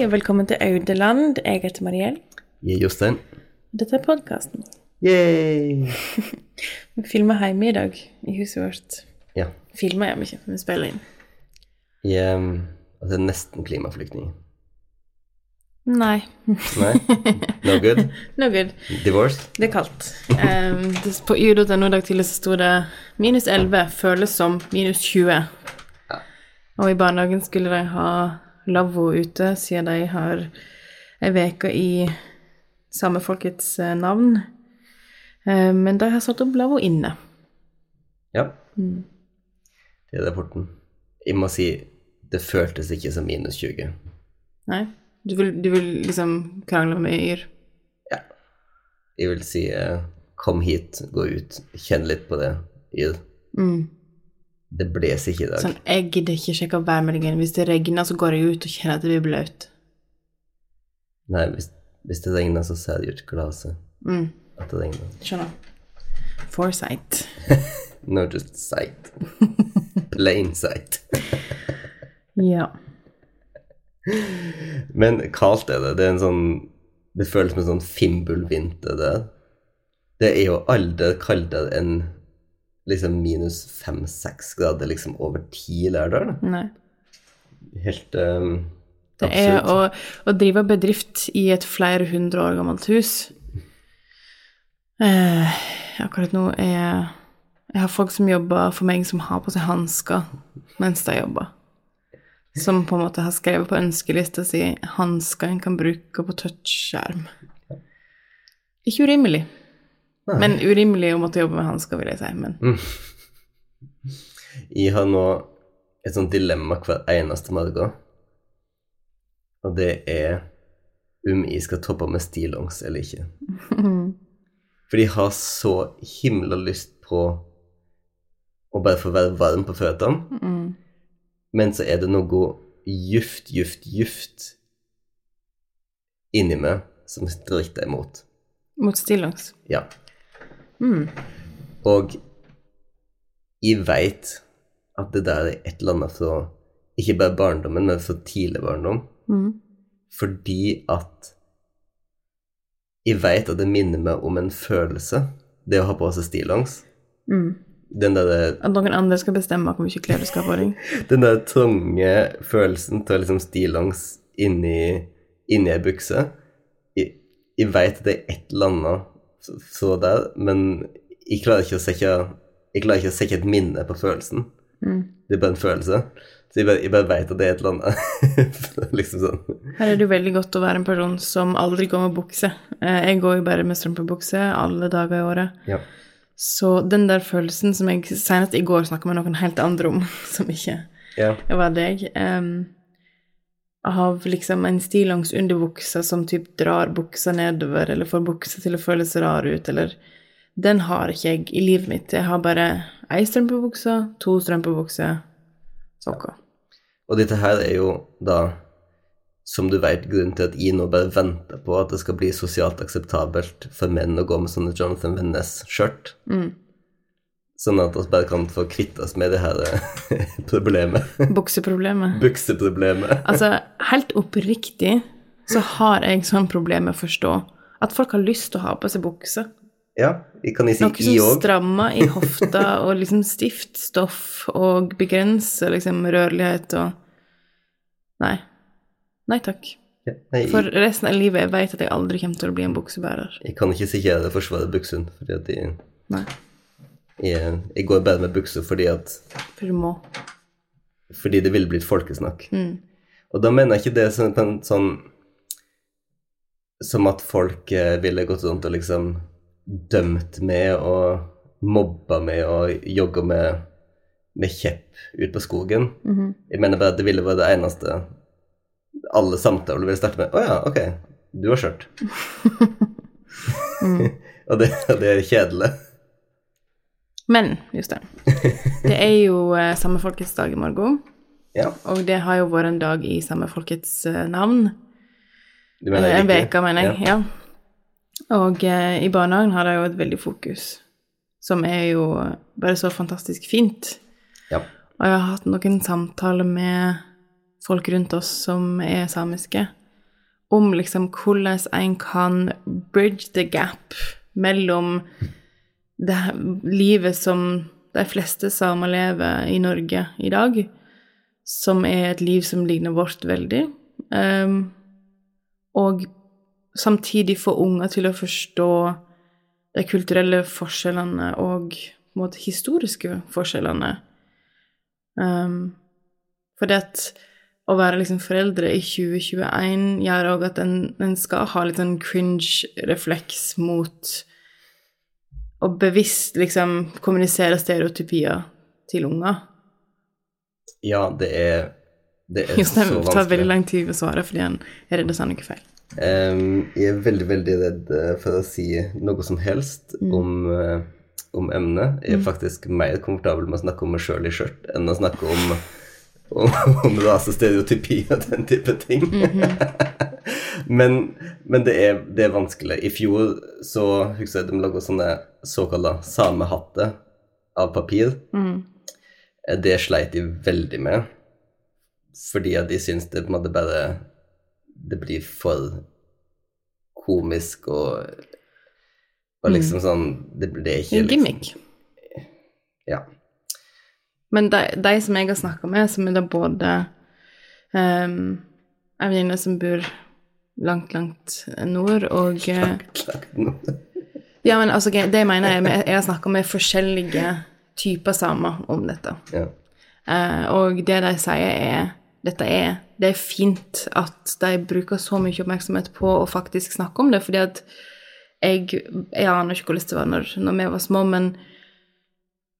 Hei og velkommen til Audeland. Jeg heter Mariell. Jeg er Jostein. Dette er podkasten. Yay! Vi filmer hjemme i dag, i huset vårt. Ja. Filmer hjemme ikke, vi spiller inn. Jeg er altså, nesten klimaflyktning. Nei. Nei? No good? No good. Divorce? Det er kaldt. Um, det, på yr.no i dag tidlig så sto det minus 11 føles som minus 20. Og i barnehagen skulle de ha lavvo ute, siden de har ei uke i samefolkets eh, navn. Eh, Men de har satt opp lavvo inne. Ja. Det er porten. Jeg må si det føltes ikke som minus 20. Nei? Du vil, du vil liksom krangle med Yr? Ja. Jeg vil si eh, kom hit, gå ut, kjenn litt på det. Yr. Mm. Det blåser ikke i dag. Sånn, jeg gidder ikke sjekke værmeldingen. Hvis det regner, så går jeg ut og kjenner at det blir blaut. Nei, hvis, hvis det regner, så ser jeg ut glaset Mm. at det regner. Skjønner. Foresight. No, just sight. Plain sight. Ja. Men kaldt er det. Det er en sånn Det føles som en sånn fimbulvinter der. Det er jo aldri kaldere enn liksom minus fem-seks grader liksom over ti. Nei. Helt um, Det er å, å drive bedrift i et flere hundre år gammelt hus. Eh, akkurat nå er Jeg har folk som jobber for meg, som har på seg hansker mens de jobber. Som på en måte har skrevet på ønskelista si hansker en kan bruke på touchskjerm. Ikke urimelig. Men urimelig å måtte jobbe med hansker, vil jeg si. Men Jeg har nå et sånt dilemma hver eneste morgen. Og det er om jeg skal toppe med stillongs eller ikke. Fordi jeg har så himla lyst på å bare få være varm på føttene. Men så er det noe juft, juft, juft inni meg som stritter imot. mot stillongs. Ja. Mm. Og jeg veit at det der er et eller annet fra ikke bare barndommen, men fra tidlig barndom. Mm. Fordi at jeg veit at det minner meg om en følelse, det å ha på seg stillongs. Mm. Den der, At noen andre skal bestemme hvor mye klær du skal ha på deg. den der trange følelsen av liksom stillongs inni, inni ei bukse. Jeg, jeg veit at det er et eller annet så, der, men jeg klarer ikke å sette jeg klarer ikke å sette et minne på følelsen. Mm. Det er bare en følelse. Så jeg bare, jeg bare veit at det er et eller annet. liksom sånn. Her er det jo veldig godt å være en person som aldri går med bukse. Eh, Jeg går jo bare med strømpebukse alle dager i året. Ja. Så den der følelsen som jeg senest i går snakka med noen helt andre om, som ikke ja. var deg, em, av liksom en stillongs underbuksa som typ drar buksa nedover, eller får buksa til å føles rar ut, eller Den har ikke jeg i livet mitt. Jeg har bare ei strømpebukse, to strømpebukser, sokker. Og dette her er jo da, som du veit, grunnen til at jeg nå bare venter på at det skal bli sosialt akseptabelt for menn å gå med sånne Jonathan Vennes-skjørt. Mm. Sånn at vi bare kan få kvitte oss med det her eh, problemet. Bukseproblemet. Bukseproblemet. Altså, helt oppriktig så har jeg sånn problem med å forstå at folk har lyst til å ha på seg bukse. Ja, jeg kan jeg si Noe i som strammer i hofta og liksom stift stoff og begrenser liksom rørlighet og Nei. Nei takk. Ja, nei, For resten av livet jeg vet at jeg aldri kommer til å bli en buksebærer. jeg kan ikke sikkert forsvare buksen, fordi at jeg, Nei. Jeg, jeg går bare med bukser fordi at For du må. Fordi det ville blitt folkesnakk. Mm. Og da mener jeg ikke det som på en sånn Som at folk eh, ville gått rundt og liksom dømt med og mobba med og jogga med, med kjepp ut på skogen. Mhm. Jeg mener bare at det ville vært det eneste Alle samtaler ville starte med Å ja, ok. Du har skjørt. og, det, det er kjedelig. Men, Jostein, det er jo eh, Samefolkets dag i morgen. Ja. Og det har jo vært en dag i samefolkets eh, navn. Du mener en riktig? uke, mener jeg. Ja. Og eh, i barnehagen har de jo et veldig fokus, som er jo bare så fantastisk fint. Ja. Og jeg har hatt noen samtaler med folk rundt oss som er samiske, om liksom hvordan en kan bridge the gap mellom det livet som de fleste samer lever i Norge i dag, som er et liv som ligner vårt veldig, Um, og samtidig få unger til å forstå de kulturelle forskjellene og måte, historiske forskjellene. Um, for det at å være liksom foreldre i 2021 gjør òg at en, en skal ha litt sånn cringe-refleks mot å bevisst liksom kommunisere stereotypier til unger. Ja, det er, det er så Jostein tar veldig lang tid å svare fordi han er redd å si noe feil. Um, jeg er veldig, veldig redd eh, for å si noe som helst Mm. om, eh, om emnet. Jeg er faktisk mer komfortabel med å snakke om meg sjøl i skjørt enn å snakke om, om, om rasestereotypi og den type ting. men men det, er, det er vanskelig. I fjor så husker jeg de laga sånne såkalte samehatter av papir. Mm. Eh, Det sleit de veldig med, fordi at de syns det på en måte bare Det blir for komisk og Og liksom sånn Det, det er ikke En liksom gimmick. Ja. Men de, de som jeg har snakka med, som er da både um, ei venninne som bor langt, langt nord, og eh, Ja, men altså, det mener jeg Jeg har snakka med forskjellige typer samer om dette. ja. Uh, og det de sier, er dette er Det er fint at de bruker så mye oppmerksomhet på å faktisk snakke om det, fordi at jeg, jeg aner ikke hvordan det var når, når vi var små, men,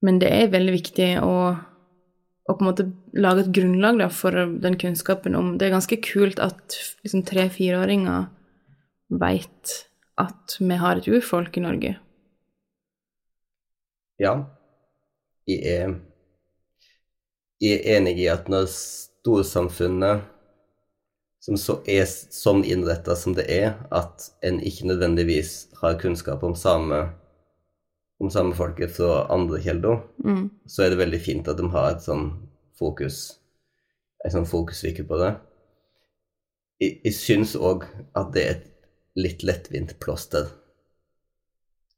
men det er veldig viktig å, å på en måte lage et grunnlag da, for den kunnskapen om Det er ganske kult at liksom, tre-fireåringer veit at vi har et urfolk i Norge. ja. Jeg er Jeg er enig i at når storsamfunnet som så er sånn innretta som det er, at en ikke nødvendigvis har kunnskap om same om samme folket fra andre kilder, Mm. så er det veldig fint at de har et sånn fokus en sånn fokusvike på det. Jeg, jeg syns òg at det er et litt lettvint plåster.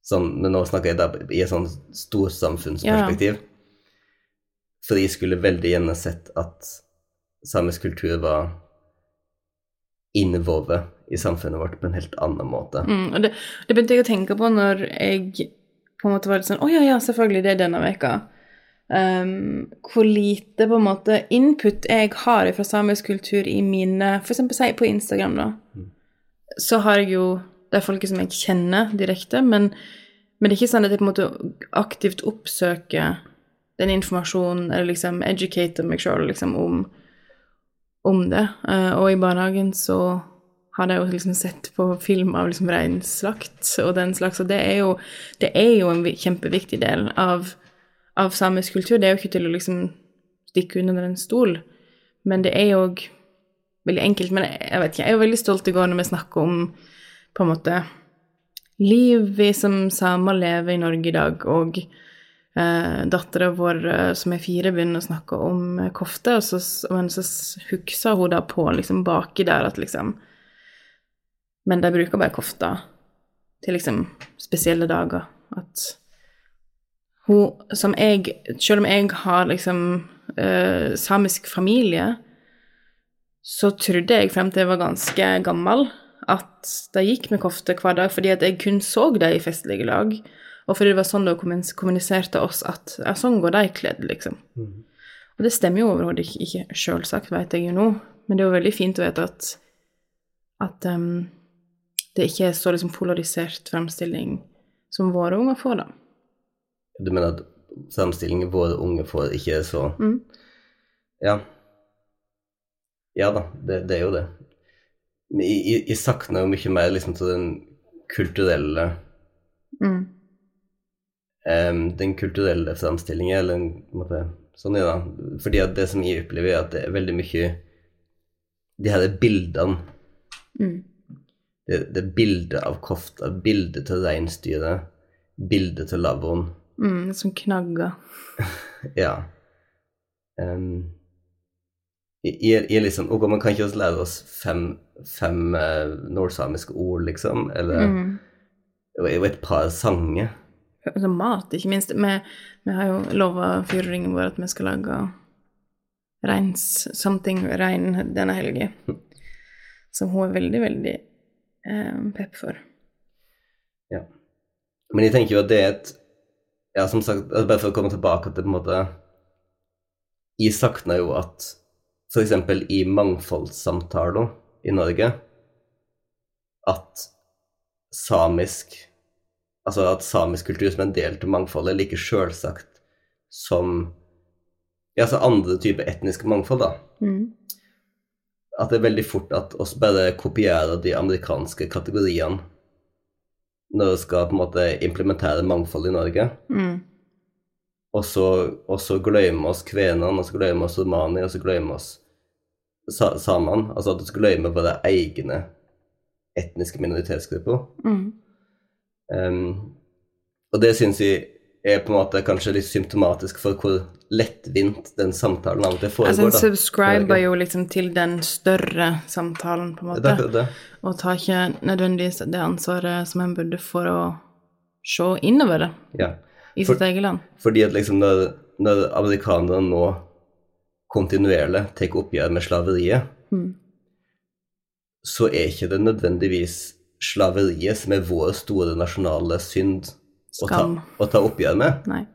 Sånn, men nå snakker jeg da i et sånn storsamfunnsperspektiv. For jeg skulle veldig gjerne sett at samisk kultur var innvovet i samfunnet vårt på en helt annen måte. Mm, og det, det begynte jeg å tenke på når jeg på en måte var litt sånn Å ja, ja, selvfølgelig, det er denne veka. Um, hvor lite på en måte input jeg har fra samisk kultur i mine eksempel si på Instagram, da. Så har jeg jo Det er folket som jeg kjenner direkte, men, men det er ikke sånn at jeg på en måte aktivt oppsøker den informasjonen, eller liksom educater meg sjøl liksom, om, om det. Uh, og i barnehagen så har jeg jo liksom sett på film av liksom reinslakt og den slags, og det er jo, det er jo en kjempeviktig del av, av samisk kultur. Det er jo ikke til å liksom stikke under en stol, men det er jo veldig enkelt. Men jeg, vet ikke, jeg er jo veldig stolt i går når vi snakker om på en måte liv vi som samer lever i Norge i dag, og eh, dattera vår eh, som er fire, begynner å snakke om eh, kofte, og så, men så hukser hun da på liksom baki der at liksom Men de bruker bare kofta til liksom spesielle dager. At hun som jeg Selv om jeg har liksom eh, samisk familie, så trodde jeg frem til jeg var ganske gammel, at de gikk med kofte hver dag fordi at jeg kun så dem i festlige lag. Og fordi det var sånn de kommuniserte oss at ja, sånn går de kledd, liksom. Og det stemmer jo overhodet ikke, ikke selvsagt, vet jeg jo nå, men det er jo veldig fint å vite at, at ehm, det ikke er så liksom polarisert fremstilling som våre unger får, da. Du mener at fremstillingen våre unge får ikke er så Mm. Ja. Ja da, det, det er jo det. Men jeg, jeg, savner jo mye mer liksom til den kulturelle Mm. um, Den kulturelle framstillingen, eller en en måte Sånn er det. Fordi at det som jeg opplever, er at det er veldig mye De her bildene Mm. Det, det er bilde av kofta, bildet til reinsdyret, bildet til lavvoen. Mm. Som knagger. Ja. Um, jeg, jeg liksom Ok, man kan ikke også lære oss fem, fem uh, nordsamiske ord, liksom, eller Mm. og et par sanger. Altså mat, ikke minst. Vi, vi har jo lova fyrringen vår at vi skal lage reins something rein denne helga. Så hun er veldig, veldig pepp for. Ja. Men jeg tenker jo at det er et Ja, som sagt, altså bare for å komme tilbake til på en måte Jeg savner jo at f.eks. i mangfoldssamtaler i Norge at samisk Altså at samisk kultur som en del av mangfoldet er like sjølsagt som ja, altså andre typer etniske mangfold, da. Mm. At det er veldig fort at oss bare kopierer de amerikanske kategoriene når vi skal på en måte implementere mangfold i Norge. Mm. Og så, og så glemmer oss kvenene, og så glemmer oss romani, og så glemmer oss sa samene. Altså at vi glemmer våre egne etniske minoritetsgrupper. Mm. Um, og det syns jeg er på en måte kanskje litt symptomatisk for hvor lettvint den samtalen av og til Altså, foregår. en da. subscriber jo liksom til den større samtalen, på en måte. Det det. Og tar ikke nødvendigvis det ansvaret som en burde for å se innover det Ja. i For- sitt eget land. Fordi at liksom når, når amerikanerne nå kontinuerlig tar oppgjør med slaveriet, Mm. så er ikke det nødvendigvis slaveriet som er vår store nasjonale synd å ta, å ta oppgjør med. Nei.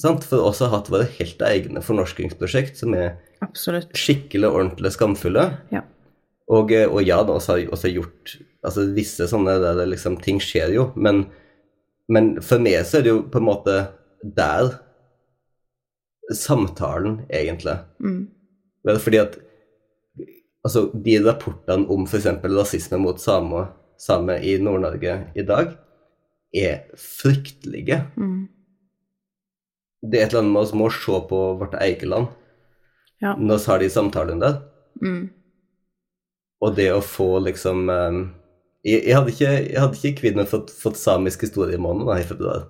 Sant? For har hatt våre helt egne fornorskingsprosjekt som er Absolutt. skikkelig ordentlig skamfulle. Ja. Og, eh, og ja, da også har også gjort Altså visse sånne der det liksom Ting skjer jo, men, men for meg så er det jo på en måte der samtalen, egentlig. Mm. Fordi at altså, de rapportene om f.eks. rasisme mot samer same i Nord-Norge i dag, er fryktelige. Mm. Det er et eller annet med oss må se på vårt eget land Ja. når vi har de samtalene der. Mm. Og det å få liksom um, jeg, jeg hadde ikke, jeg hadde ikke kvidd meg fått, fått samisk historie i måneden da, jeg i der.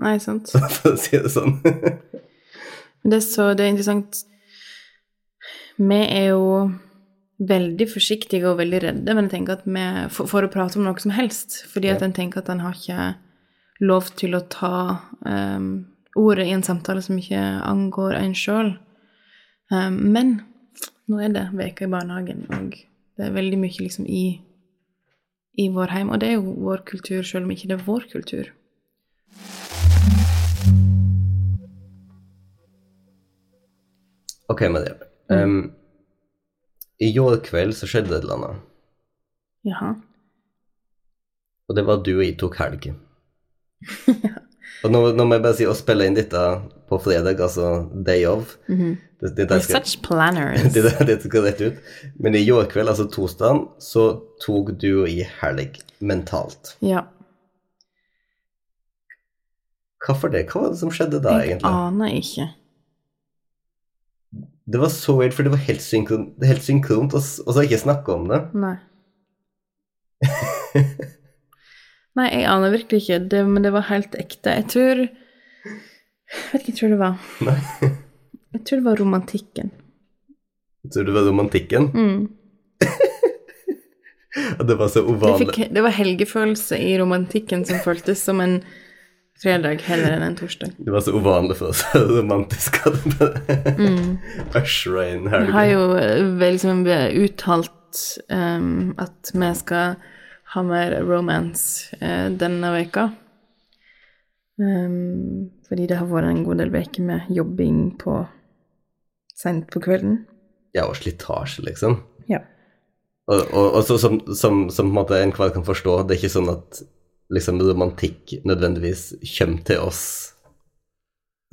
Nei, sant. for å si det sånn. Men det så det er interessant Vi er jo veldig forsiktige og veldig redde, men jeg tenker at vi, for, for å prate om noe som helst. Fordi at Ja. en tenker at en har ikke lov til å ta em, ordet i en samtale som ikke angår en sjøl. men nå er det veka i barnehagen, og det er veldig mye liksom i, i vår heim. Og det er jo vår kultur, sjøl om ikke det er vår kultur. Ok, Maria. Um, I går kveld så skjedde det et eller annet. Jaha. Og det var at du og jeg tok helg. Og nå, nå må jeg bare si å spille inn dette på fredag, altså day of det, det, der We're skal, such planners. det, det, det skal rett ut. Men i går kveld, altså torsdag, så tok du i helg mentalt. Ja. Hvorfor det? Hva var det som skjedde da, Jeg egentlig? aner ikke. Det var så weird, for det var helt, synkron, helt synkront, og, så og så ikke snakka om det. Nei. Nei, jeg aner virkelig ikke, det, men det var helt ekte. Jeg tror Jeg vet ikke jeg tror det var. Nei. Jeg tror det var romantikken. Jeg tror det var romantikken. Mm. Det var så uvanlig. fikk, det var helgefølelse i romantikken som føltes som en fredag heller enn en torsdag. Det var så uvanlig for oss. Romantisk at det bare usher inn Vi har jo liksom uttalt um, at vi skal ha mer romance eh, denne veka. Um, fordi det har vært en god del veker med jobbing på sent på kvelden. Ja, og slitasje, liksom. Ja. Og, og, og så, som, som, som på en måte enhver kan forstå, det er ikke sånn at liksom romantikk nødvendigvis kommer til oss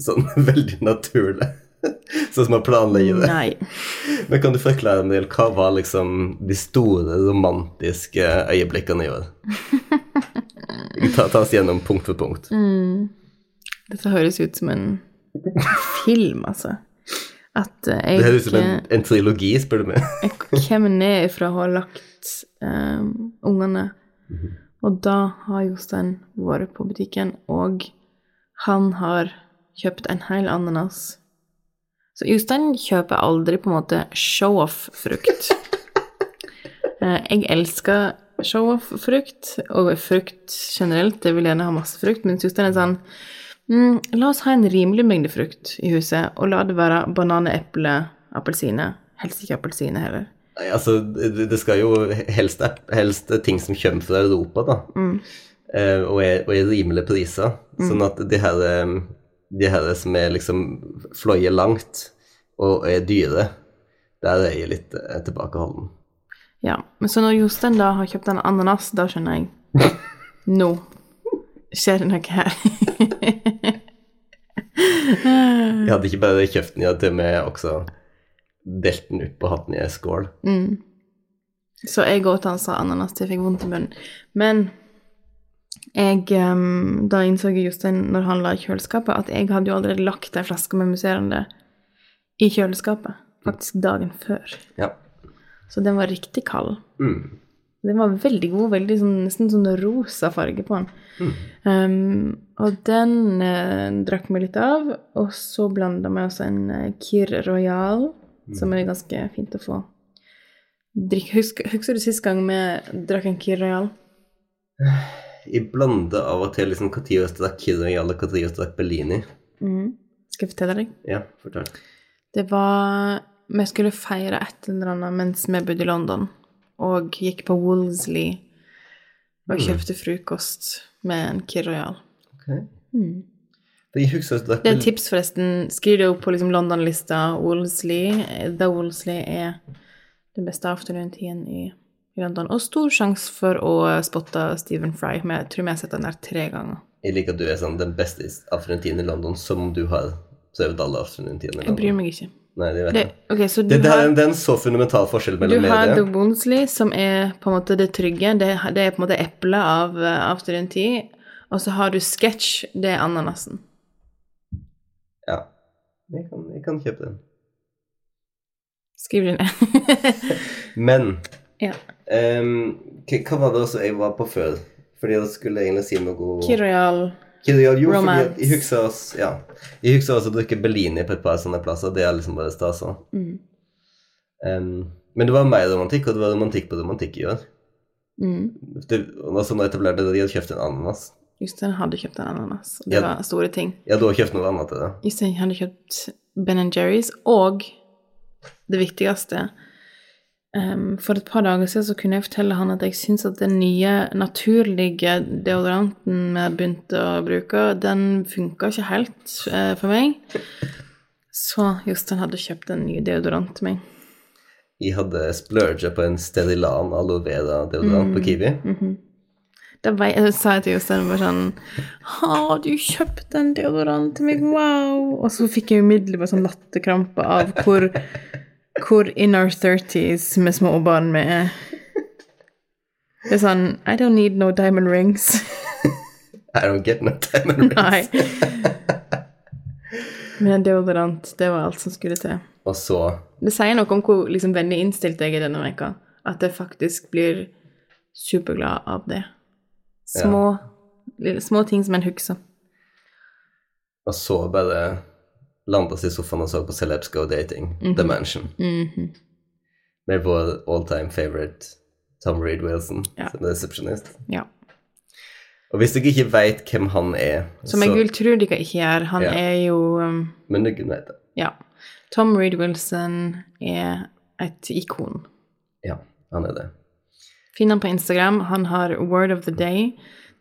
sånn veldig naturlig. Sånn som man planlegger det. Nei. Men kan du forklare en del, hva var liksom de store romantiske øyeblikkene i år? Ta, ta oss gjennom punkt for punkt. Mm. Dette høres ut som en film, altså. At eh, jeg Det høres ut som en, en trilogi, spør du meg. Jeg kommer ned fra å ha lagt um, ungene, og da har Jostein vært på butikken, og han har kjøpt en hel ananas. Så Jostein kjøper aldri på en måte show-off-frukt. Eh, jeg elsker show-off-frukt, og frukt generelt. Jeg vil gjerne ha masse frukt, mens Jostein er sånn mm, La oss ha en rimelig mengde frukt i huset, og la det være banan, eple, appelsiner. Helst ikke appelsiner heller. Nei, altså, det, skal jo helst, helst ting som kommer fra Europa, da. Mm. og, er, og er rimelige priser. Sånn at de her, eh, de her som er liksom fløyer langt og er dyre, der er jeg litt eh, tilbakeholden. Ja, men så når Jostein da har kjøpt en ananas, da skjønner jeg Nå skjer det noe her. Jeg hadde ikke bare kjøpt den, jeg hadde til og med også delt den opp og hatt den i ei skål. Så jeg åt han sa ananas til jeg fikk vondt i munnen. Men jeg, um, da innså jeg Jostein når han la i kjøleskapet, at jeg hadde jo allerede lagt ei flaske med musserende i kjøleskapet. Faktisk dagen før. Ja. Så den var riktig kald. Mm. Den var veldig god, veldig sånn, nesten sånn rosa farge på den. Um, og den eh, drakk vi litt av, og så blanda vi også en eh, Kir Royal, som er ganske fint å få. Drikk, Husker, husker du sist gang vi drakk en Kir Royal? Jeg blander av og til liksom når jeg drakk eller når drakk Bellini. Skal jeg fortelle deg? Ja, fortell. Det var Vi skulle feire et eller annet mens vi bodde i London, og gikk på Wolseley og kjøpte frokost med en Kir Royal. Ok. For jeg husker at jeg drakk Det er et tips, forresten. Skriv det opp på liksom London-lista. Wolseley. The Wolseley er den beste afternoon-tiden i, London. Og stor sjanse for å spotte Stephen Fry. Men jeg tror vi har sett den der tre ganger. Jeg liker at du er sånn den beste afternoon-tiden i London, som du har prøvd alle afrentine i London. Jeg bryr meg ikke. Nei, det vet Det, okay, Det, det, er, har, det er en så fundamental forskjell mellom du har medier. Wolseley, som er på en måte det trygge. Det, det er på en måte eplet av uh, afternoon-tid. Og så har du Sketch, det er ananasen. Ja. Jeg kan, jeg kan kjøpe den. Skriv det ned. Men ja. Ehm, hva, var det også jeg var på før? Fordi jeg skulle egentlig si noe. Kirial, jo, Romance. jeg husker oss Ja. Jeg husker også å drikke Bellini på et par sånne plasser. Det er liksom bare stas òg. Mm. Um, men det var mer romantikk, og det var romantikk på romantikk i år. Mm. Det, og så når jeg etablerte det, de hadde kjøpt en ananas. Jostein hadde kjøpt en ananas. og Det Ja. var store ting. Ja, hadde har kjøpt noe annet til det. Jostein hadde kjøpt Ben Jerry's, og det viktigste em, For et par dager siden så kunne jeg fortelle han at jeg syns at den nye naturlige deodoranten vi begynte å bruke, den funka ikke helt uh, for meg. Så Jostein hadde kjøpt en ny deodorant til meg. Jeg hadde splurget på en Sterilan aloe vera deodorant på Kiwi. Da vei, jeg sa jeg til Jostein bare sånn Har du kjøpt en deodorant til meg? Wow! Og så fikk jeg umiddelbart sånn latterkrampe av hvor, hvor in our thirties med små barn vi er. Det er sånn I don't need no diamond rings. I don't get no diamond rings. Nei. Men en deodorant, det var alt som skulle til. Og så Det sier noe om hvor liksom, vennlig innstilt jeg er denne veka. At jeg faktisk blir superglad av det. Små, lille, små ting som en husker. Og så bare landet oss i sofaen og så på Celebs Go Dating, The Mansion. Mhm. Med vår all time favorite Tom Reed Wilson Ja. som resepsjonist. Ja. Og hvis dere ikke veit hvem han er Som jeg vil tro dere ikke gjør. Han Ja. er jo um, Men dere vet det. Ja. Tom Reed Wilson er et ikon. Ja, han er det. Finn han på Instagram. Han har Word of the Day,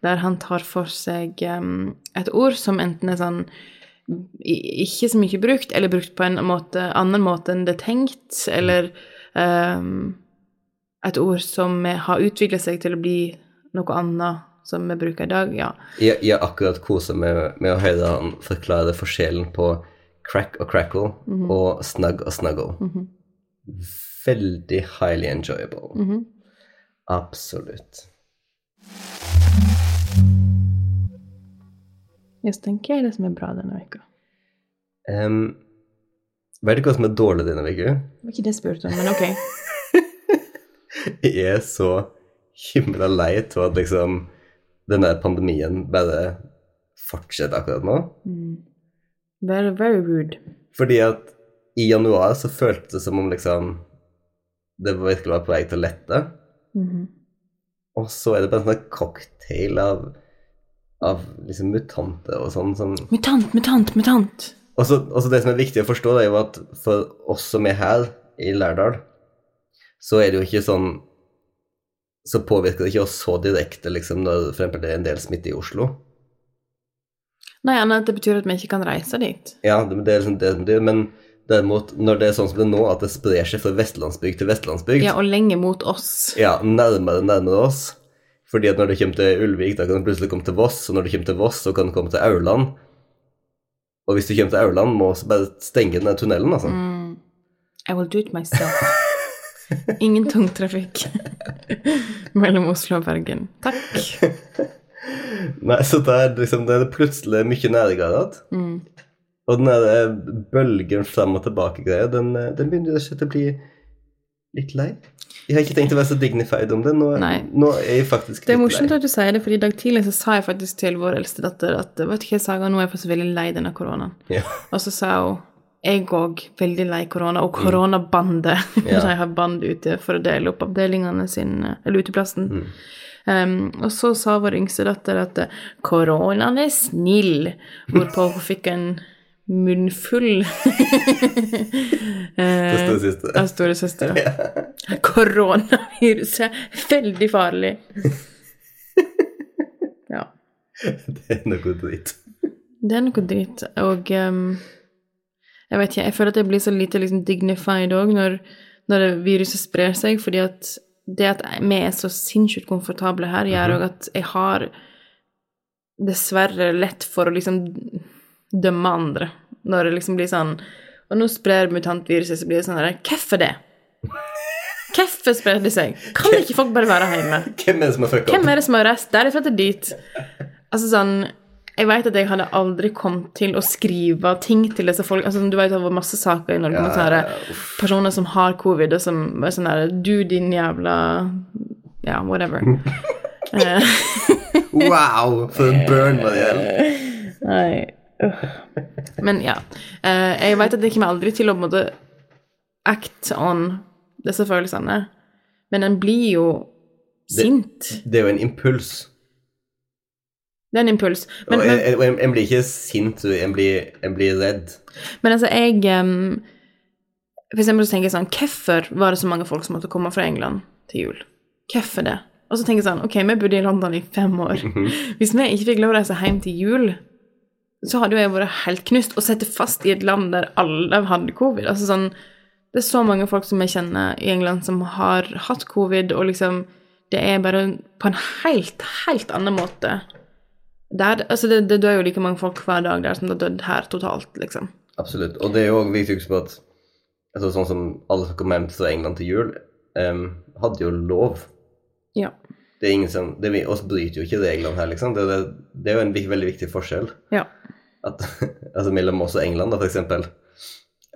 der han tar for seg um, et ord som enten er sånn ikke så mye brukt, eller brukt på en måte, annen måte enn det er tenkt, eller um, et ord som har utvikla seg til å bli noe annet som vi bruker i dag. Ja. Jeg, jeg akkurat kosa med, med å høre han forklare forskjellen på Crack og Crackle og Snug og Snuggle. Veldig highly enjoyable. Absolutt. Just tenker jeg det som er bra denne uka. Um, vet du hva som er dårlig denne uka? Det var ikke det jeg spurte om, men ok. Jeg er så himla lei av at liksom denne pandemien bare fortsetter akkurat nå. Very, very rude. Fordi at i januar så føltes det som om liksom det virkelig var på vei til å lette. Og så er det bare en sånn cocktail av, av liksom mutanter og sånn som Mutant, mutant, mutant. Og så det som er viktig å forstå, det er jo at for oss som er her i Lærdal, så er det jo ikke sånn Så påvirker det ikke oss så direkte liksom når for eksempel det er en del smitte i Oslo. Nei, annet at det betyr at vi ikke kan reise dit. Ja, det, det er liksom det som det Men derimot, når det er sånn som det er nå, at det sprer seg fra vestlandsbygd til vestlandsbygd Ja, og lenge mot oss. Ja, nærmere nærmere oss. Fordi at når du kommer til Ulvik, da kan du plutselig komme til Voss, og når du kommer til Voss, så kan du komme til Aurland. Og hvis du kommer til Aurland, må du bare stenge den tunnelen, altså. I will do it myself. Ingen tungtrafikk mellom Oslo og Bergen. Takk. Nei, så er det liksom, det er plutselig mye nærmere igjen. Og den der eh, bølgen fram og tilbake-greia, den, eh, den begynner rett og slett å bli litt lei. Jeg har ikke tenkt å være så dignified om det. Nå, Nei. nå er jeg faktisk litt lei. Det er morsomt lei. at du sier det, for i dag tidlig så sa jeg faktisk til vår eldste datter at vet du hva jeg sa, nå er jeg faktisk veldig lei denne koronaen. Ja. Og så sa hun jeg òg veldig lei korona, og koronabandet. Ja. De har band ute for å dele opp avdelingene sine, eller uteplassen. Um, og så sa vår yngste datter at eh, koronaen er snill, hvorpå hun fikk en munnfull eh, av storesøster. da. Koronaviruset veldig farlig. Ja. Det er noe dritt. Det er noe dritt. Og um, jeg vet ikke, jeg føler at jeg blir så lite liksom, dignified òg når, når viruset sprer seg, fordi at det at vi er så sinnssykt komfortable her, gjør òg at jeg har dessverre lett for å liksom dømme andre. Når det liksom blir sånn Og nå sprer mutantviruset, så blir det sånn her Hvorfor det? Hvorfor sprer det seg? Kan ikke folk bare være hjemme? Hvem er det som har fucka Hvem er det som har reist derifra til dit? Altså sånn Jeg vet at jeg hadde aldri kommet til å skrive ting til disse folk altså, Du vet det var masse saker i Norge om sånne ja, personer som har covid, og som er sånn der Du, din jævla Ja, whatever. Eh, Wow! For en burn, Mariell. Nei øh. Men ja. Eh, jeg vet at jeg kommer aldri til å på en måte act on disse følelsene, men en blir jo sint. Det er jo en impuls. Det er en impuls. Men, og en, en, en blir ikke sint, en blir, en blir redd. Men altså, jeg um, For eksempel så tenker jeg sånn Hvorfor var det så mange folk som måtte komme fra England til jul? Hvorfor det? Og så tenker jeg sånn Ok, vi bodde i London i fem år. Hvis vi ikke fikk lov å reise hjem til jul, så hadde jo jeg vært helt knust Å sitte fast i et land der alle hadde covid. Altså sånn Det er så mange folk som jeg kjenner i England som har hatt covid, og liksom Det er bare på en helt, helt annen måte. Der, altså det, det dør jo like mange folk hver dag der som det har dødd her totalt, liksom. Absolutt. Og det er jo også viktig å huske på at altså, sånn som alle som kom hjem fra England til jul, um, hadde jo lov. Ja. Det er ingen som det, vi- oss bryter jo ikke reglene her, liksom. Det, det, det er jo en veldig viktig forskjell. Ja. At, altså mellom oss og England, da, for eksempel.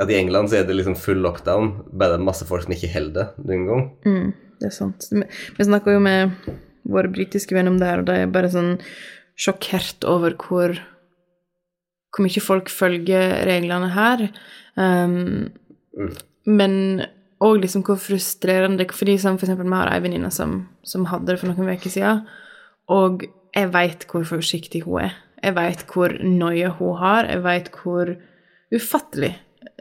At i England så er det liksom full lockdown, bare masse folk som ikke holder det noen gang. Mm, det er sant. Vi, snakker jo med våre britiske venner om det her, og de er bare sånn sjokkert over hvor hvor mye folk følger reglene her. Um, Mm. Men òg liksom hvor frustrerende Fordi som for eksempel vi har ei venninne som, som hadde det for noen uker siden, og jeg veit hvor forsiktig hun er. Jeg veit hvor nøye hun har. Jeg veit hvor ufattelig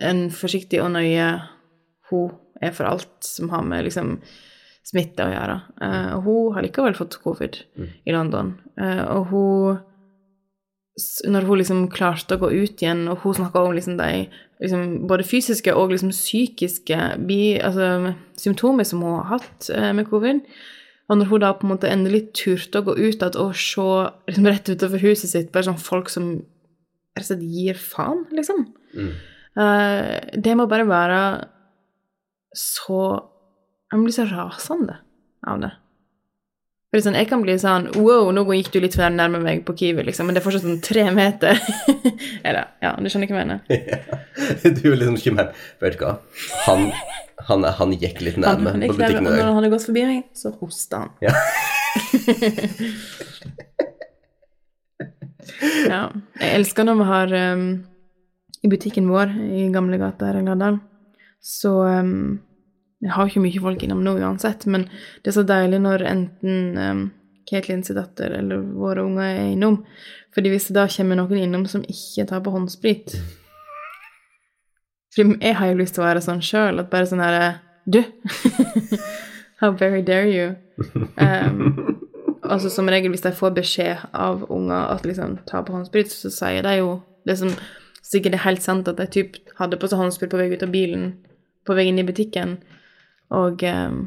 en forsiktig og nøye hun er for alt som har med liksom smitte å gjøre. Uh, og hun har likevel fått covid i London. Uh, og hun Når hun liksom klarte å gå ut igjen, og hun snakka om liksom de liksom både fysiske og liksom psykiske bi, altså, symptomer som hun har hatt eh, med covid, og når hun da på en måte endelig turte å gå ut igjen og se liksom rett utover huset sitt bare sånn folk som rett og slett gir faen, liksom. Mm. Eh, det må bare være så Jeg blir så rasende av det. Fordi sånn, Jeg kan bli sånn Wow, nå gikk du litt for nærme meg på Kiwi, liksom, men det er fortsatt sånn tre meter. Eller, ja, du skjønner hva jeg mener? Ja. du er liksom ikke med Vet du hva? Han, han, han gikk litt nærme på gikk der, butikken og i når han hadde gått forbi meg, så hosta han. Ja. Ja. Jeg elsker når vi har um, I butikken vår i gamlegata her i Gladal, så um, Jeg har ikke mye folk innom nå uansett, men det er så deilig når enten um, Caitlyn sin datter eller våre unger er innom. Fordi hvis det da kommer noen innom som ikke tar på håndsprit For jeg har jo lyst til å være sånn sjøl, at bare sånn herre Du! How very dare you? Um, altså Som regel hvis de får beskjed av unger at liksom ta på håndsprit, så sier de jo det som sikkert er helt sant, at de typ hadde på seg håndsprit på vei ut av bilen, på vei inn i butikken, og um,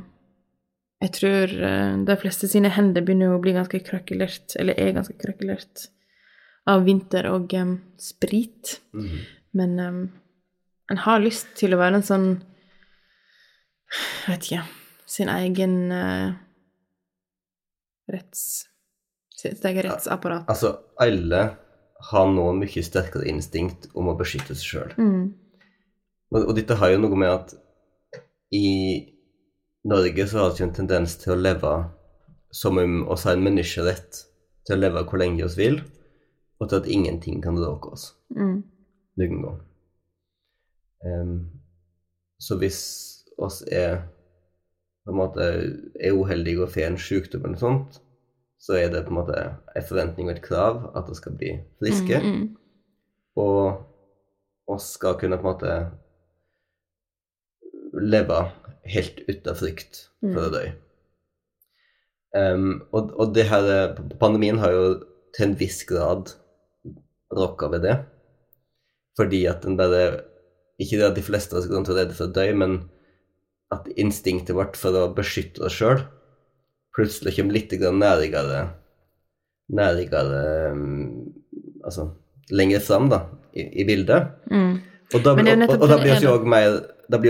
jeg tror eh, de fleste sine hender begynner å bli ganske krakelert, eller er ganske krakelert, av vinter og em, sprit. Mhm. Men em, en har lyst til å være en sånn Jeg vet ikke Sin egen eh, retts... Sitt eget rettsapparat. Altså, alle har nå mye sterkere instinkt om å beskytte seg sjøl. Mm. Og, og dette har jo noe med at i Norge så har vi en tendens til å leve som om oss har en menneskerett til å leve hvor lenge vi vil, og til at ingenting kan råke oss Mm. noen gang. Um, så hvis oss er på en måte er uheldige og får en sykdom eller sånt, så er det på en måte en forventning og et krav at vi skal bli friske. Mm, mm. og oss skal kunne på en måte leve helt uten frykt for å dø. Um, og, og det her, pandemien har jo til en viss grad rocka ved det. Fordi at den bare Ikke det at de fleste av oss går rundt og redde for å dø, men at instinktet vårt for å beskytte oss sjøl plutselig kommer litt nærigere Nærigere um, Altså lenger fram, da, i, i bildet. Mm. Og da, og, og, og, da blir vi også mer,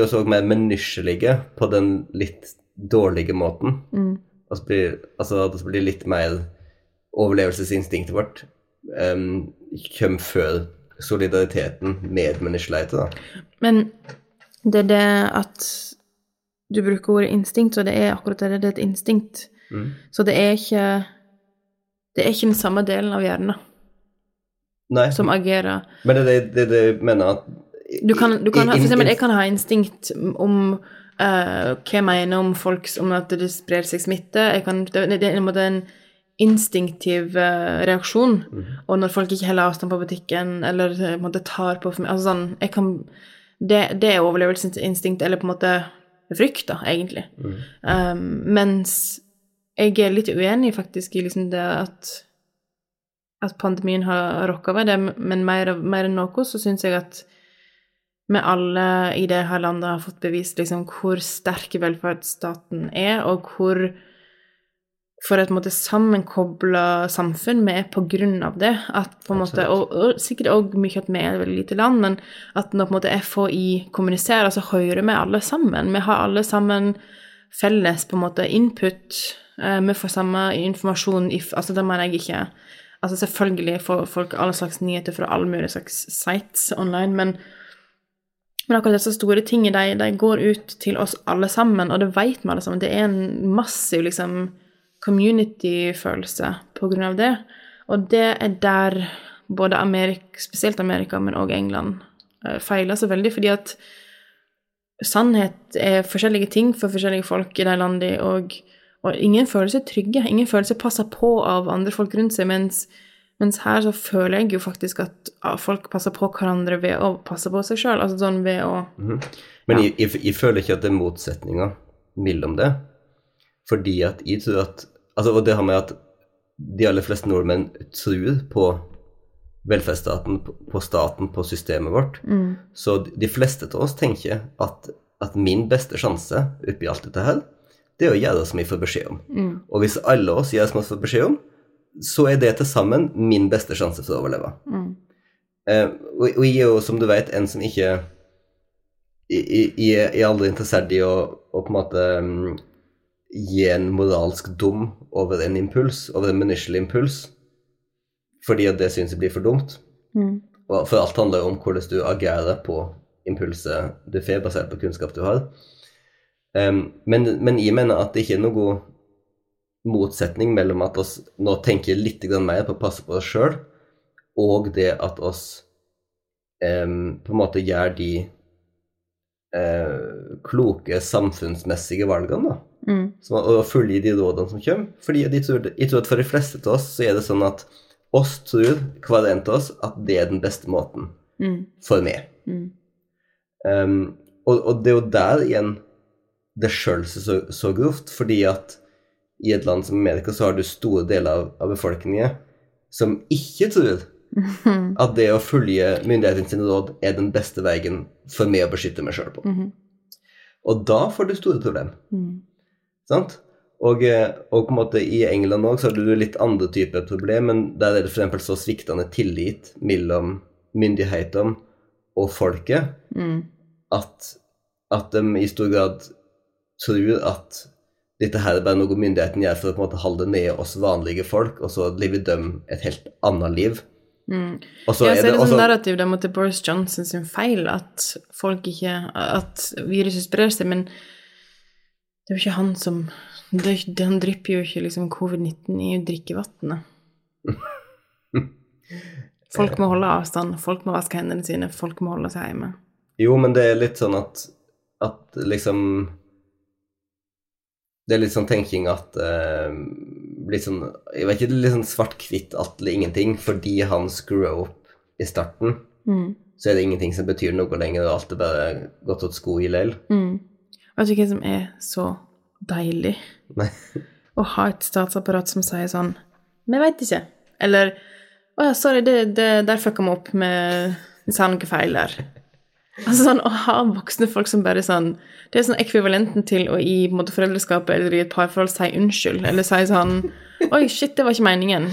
også mer menneskelige på den litt dårlige måten. Mm. Altså, blir, altså det blir litt mer overlevelsesinstinktet vårt um, kommer før solidariteten, medmenneskeligheten, da. Men det er det at du bruker ordet instinkt, og det er akkurat det, det er et instinkt. Mm. Så det er ikke Det er ikke den samme delen av hjernen Nei, som agerer. men det er det, det, det mener at Du kan, du kan ha, for eksempel, jeg kan ha instinkt om uh, hva jeg mener om folk om at det sprer seg smitte. Kan, det, det er en måte en instinktiv uh, reaksjon. Og når folk ikke holder avstand på butikken, eller eh, på en måte tar på for mye Altså sånn jeg kan, det, det er overlevelsesinstinkt, eller på en måte frykt, da, egentlig. Um, mens jeg er litt uenig faktisk i liksom det at at pandemien har rokka ved det, men mer, mer enn noe så syns jeg at vi alle i det her landet har fått bevist liksom hvor sterk velferdsstaten er, og hvor for et måte sammenkobla samfunn vi er på grunn av det. At på en måte, og, og sikkert òg mye at vi er et veldig lite land, men at når på en måte FHI kommuniserer, så hører vi alle sammen. Vi har alle sammen felles på en måte input. Eh, vi får samme informasjon Altså, det mener jeg ikke Altså, selvfølgelig får folk alle slags nyheter fra alle mulige slags sites online, men men akkurat disse store tingene, de, de går ut til oss alle sammen, og det vet vi alle sammen. Det er en massiv liksom, community-følelse på grunn av det. Og det er der både Amerika, spesielt Amerika, men også England, eh, feiler så veldig, fordi at sannhet er forskjellige ting for forskjellige folk i de landene, og, og ingen føler seg trygge. Ingen føler seg passa på av andre folk rundt seg, mens, mens her så føler jeg jo faktisk at folk passer på hverandre ved å passe på seg sjøl. Altså sånn ved å Men jeg, jeg, jeg føler ikke at det er motsetninger mellom det. Fordi at jeg tror at altså, Og det har med at de aller fleste nordmenn tror på velferdsstaten, på- staten, på systemet vårt. Så de fleste av oss tenker at, at min beste sjanse oppi alt dette her, det er å gjøre som jeg får beskjed om. Og hvis alle oss gjør som vi får beskjed om, så er det til sammen min beste sjanse for å overleve. Eh, og, og jeg er jo, som du vet, en som ikke Jeg, er aldri interessert i å, å på en måte mm, gi en moralsk dom over en impuls, over en initial impuls, fordi at det syns jeg blir for dumt. Mm. Og for alt handler jo om hvordan du agerer på impulset du får, basert på kunnskap du har. Um, men, men jeg mener at det ikke er noe motsetning mellom at oss nå tenker litt mer på å passe på oss sjøl, og det at oss em, på en måte gjør de eh, kloke samfunnsmessige valgene, da. Mm. Som, og følge de rådene som kommer. Fordi jeg tror, jeg tror at for de fleste av oss så er det sånn at oss tror, hver en av oss, at det er den beste måten Mm. for meg. Mm. Um, og, og det er jo der igjen det skjølser så, så grovt, fordi at i et land som Amerika så har du store deler av, av befolkningen som ikke tror at det å følge myndighetene sine råd er den beste veien for meg å beskytte meg sjøl på. Mhm. Og da får du store problemer. Mm. Sant? Og, eh, og på en måte i England òg så har du litt andre typer problem, men der er det f.eks. så sviktende tillit mellom myndighetene og folket Mm. at, at de i stor grad tror at dette her er bare noe myndigheten gjør for å på en måte holde ned oss vanlige folk, og så lever de et helt annet liv. Mm. Ja, så er det og sånn narrativ der mot Boris Johnson sin feil at folk ikke At viruset sprer seg, men det er jo ikke han som det, Han drypper jo ikke liksom covid-19 i drikkevannet. Folk må holde avstand, folk må vaske hendene sine, folk må holde seg hjemme. Jo, men det er litt sånn at, at liksom Det er litt sånn tenking at uh, Litt sånn Jeg vet ikke, litt sånn svart-hvitt alt eller ingenting. Fordi han screwer opp i starten, Mm. så er det ingenting som betyr noe lenger, og alt er bare gått åt sko i leil. Mm. Vet du hva som er så deilig? Nei. Å ha et statsapparat som sier sånn Vi veit ikke. Eller Å ja, sorry, det, det, der fucka vi opp med Vi sa noe feil der. Altså sånn, Å ha voksne folk som bare sånn Det er sånn ekvivalenten til å i måte, foreldreskapet eller i et parforhold si unnskyld, eller si sånn Oi, shit, det var ikke meningen.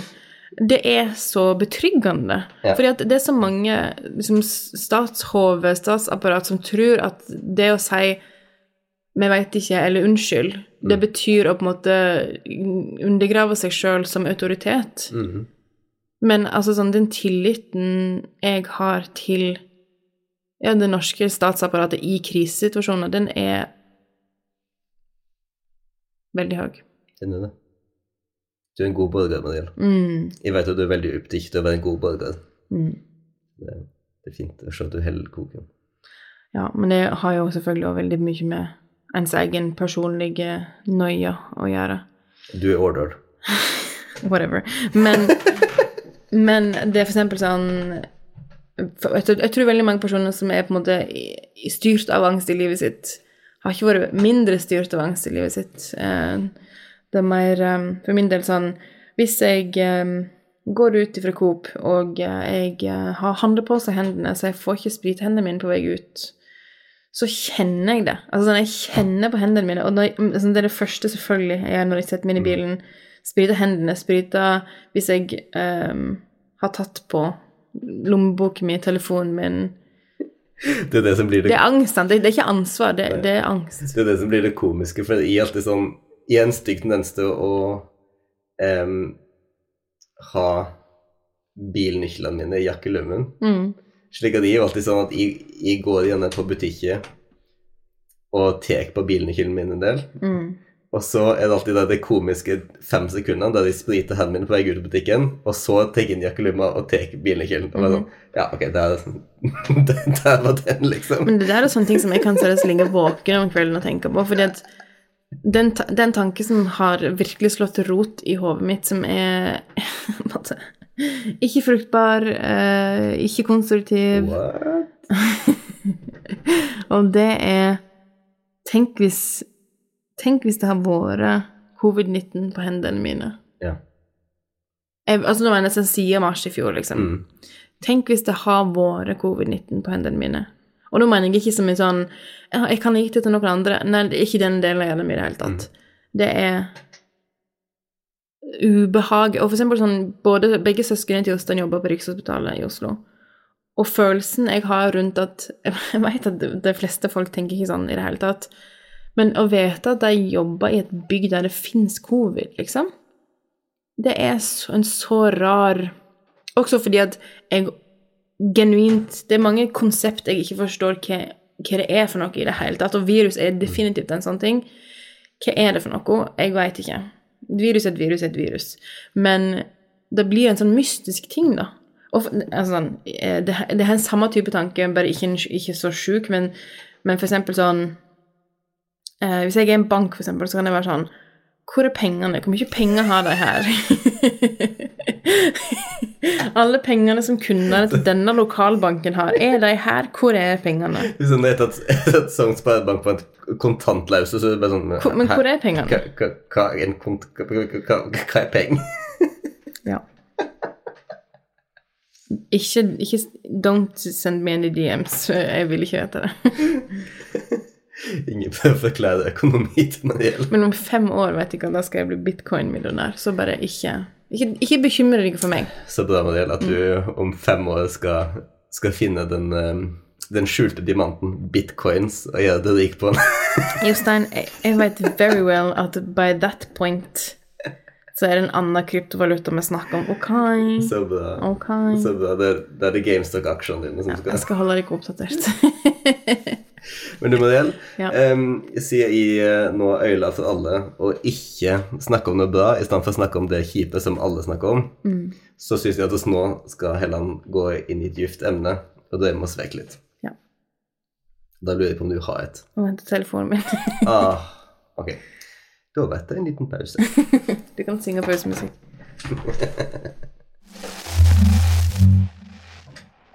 Det er så betryggende. Ja. Fordi at det er så mange liksom, statshove, statsapparat, som tror at det å si vi veit ikke, eller unnskyld, det betyr å på en måte undergrave seg sjøl som autoritet. Mm. Men altså sånn, den tilliten jeg har til ja, det norske statsapparatet i krisesituasjoner, den er veldig høy. Den er det. Du er en god borger, Mariel. Mm, Jeg vet at du er veldig opptatt av å være en god borger. mm. Det, det er fint å se at du holder koken. Ja, men det har jo selvfølgelig også veldig mye med ens egen personlige noia å gjøre. Du er ordered. Whatever. Men, men det er for eksempel sånn jeg, tror- veldig mange personer som er på en måte styrt av angst i livet sitt, har ikke vært mindre styrt av angst i livet sitt. Eh, Det er mer eh, for min del sånn Hvis jeg eh, går ut fra Coop og jeg har handlepose i hendene, så jeg får ikke sprite hendene mine på vei ut, så kjenner jeg det. Altså sånn, Jeg kjenner på hendene mine, og jeg- altså, det er det første selvfølgelig jeg gjør når jeg setter meg inn i bilen. Sprite hendene, sprite hvis jeg um, har tatt på lommeboken min, telefonen min. Det er det som blir det Det er angst, sant? Det, det er ikke ansvar, det, det er angst. Det er det som blir det komiske, for jeg er alltid sånn Jeg har en stygg tendens til å um, ha bilnøklene mine i jakkelommen. Mm. Slik at jeg er jo alltid sånn at jeg, jeg går gjerne på butikken og tar på bilnøkkelen min en del. Mm. Og så er det alltid det, det komiske fem sekundene der jeg spriter hendene mine på vei ut av butikken, og så tar jeg inn jakkelomma og tar bilnøkkelen. Og bare sånn, ja, ok, der, der, er var den, liksom. Men det der er sånne ting som jeg kan seriøst ligge våken om kvelden og tenke på, fordi at den, den tanke som har virkelig slått rot i hodet mitt, som er ikke fruktbar, eh, ikke konstruktiv, What? Og det er Tenk hvis Tenk hvis det har vært covid-19 på hendene mine. Ja. Jeg, altså Nå mener jeg sånn siden mars i fjor, liksom. Mm. Tenk hvis det har vært covid-19 på hendene mine. Og nå mener jeg ikke som en sånn «Ja, Jeg kan gi det til noen andre. Nei, det er ikke den delen av hjernen min i det hele tatt. Det er ubehag. Og for eksempel sånn både, Begge søsknene til Jostein jobber på Rikshospitalet i Oslo. Og følelsen jeg har rundt at Jeg vet at de- de fleste folk tenker ikke sånn i det hele tatt, men å vite at de jobber i et bygg der det fins covid, liksom Det er en så rar Også fordi at jeg genuint Det er mange konsept jeg ikke forstår hva, hva det er for noe i det hele tatt, og virus er definitivt en sånn ting. Hva er det for noe? Jeg veit ikke. Virus er et virus er et virus. Men det blir en sånn mystisk ting, da. Og, altså, eh, det, det er en samme type tanke, bare ikke, ikke så sjuk, men, men for eksempel sånn eh, Hvis jeg er i en bank, eksempel, så kan jeg være sånn Hvor er pengene? Hvor mye penger har de her? Alle pengene som kundene til denne lokalbanken har, er de her? Hvor er pengene? Hvis en er et, sånt sparebank på en kontantlause, så er det bare sånn men hvor er pengene? Hva, hva, en kont... Hva er penger? Ja. Ikke, ikke Don't send me any DMs. Jeg vil ikke vite det. Ingen prøver å forklare økonomi til meg gjelder. Men om fem år vet ikke, da skal jeg bli bitcoin-millionær. Så bare ikke Ikke, ikke bekymre deg for meg. Så bra, Mariel, at du om fem år skal, skal finne den, eh, den skjulte diamanten bitcoins og gjøre det rik på den. Jostein, jeg, vet very well at by that point så er det en annen kryptovaluta vi snakker om. Ok. Så bra. Okay. Så bra. Det, er- det er det GameStop-aksjene dine som skal Jeg skal holde deg oppdatert. Men du, Mariel, Ja. um, siden jeg eh, nå øyla for alle og ikke snakke om noe bra i stedet for å snakke om det kjipe som alle snakker om, Mm. så syns jeg at oss nå skal heller gå inn i et dypt emne, og drømme oss vekk litt. Ja. Da lurer jeg på om du har et. Nå venter telefonen min. Ah, ok. Da ble det en liten pause. Du kan synge pausemusikk.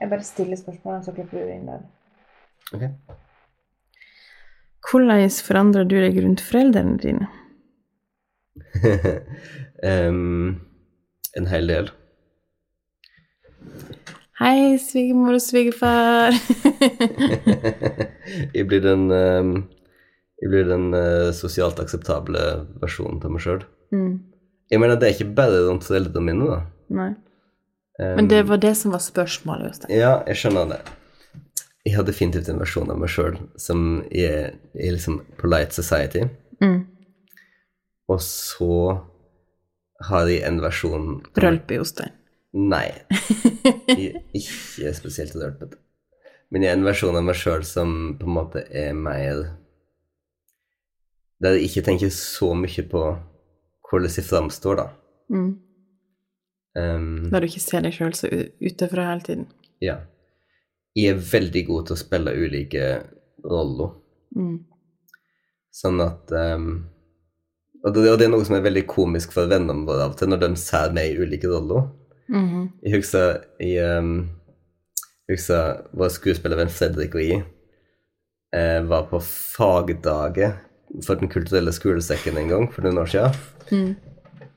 Jeg bare stiller spørsmål, så klipper du inn der. Ok. Hvordan forandrer du deg rundt foreldrene dine? um, en hel del. Hei, svigermor og svigerfar. jeg blir den um, Jeg blir den uh, sosialt akseptable versjonen av meg sjøl. mm, Jeg mener, det er ikke bare rundt foreldrene mine, da. nei. Um, Men det var det som var spørsmålet. Jostein. Ja, jeg skjønner det. Jeg har definitivt en versjon av meg sjøl som er, er liksom polite society. Mm. Og så har jeg en versjon Rølpe, Jostein. Nei. Ikke spesielt rølpete. Men jeg er en versjon av meg sjøl som på en måte er mer Der jeg ikke tenker så mye på hvordan jeg framstår, da. Mm. Um, Der du ikke ser deg sjøl så utefra hele tiden. ja. Jeg er veldig god til å spille ulike roller. Mm. Sånn at um, og, det, og det er noe som er veldig komisk for vennene våre av og til, når de ser meg i ulike roller. Mhm. Jeg husker i um, husker vår skuespillervenn Fredrik og jeg eh, var på fagdage for Den kulturelle skolesekken en gang for noen år siden. Mm.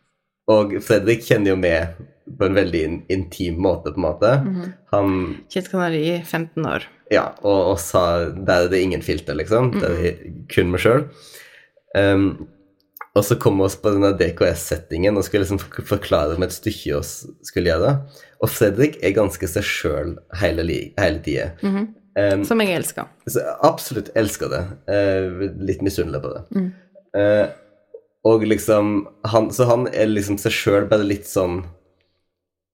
Og Fredrik kjenner jo meg på en veldig in intim måte, på en måte. Mhm. Han Kjent Kanari, i 15 år. Ja, og, og sa der er det ingen filter, liksom. Der er det kun meg sjøl. Um, og så kom vi oss på denne DKS-settingen og skulle liksom forklare om et stykke oss skulle gjøre. Og Fredrik er ganske seg sjøl hele, hele tida. Mhm. um, Som jeg elsker. så absolutt elsker det. Uh, litt misunnelig på det. Mm. Eh, og liksom han, Så han er liksom seg sjøl bare litt sånn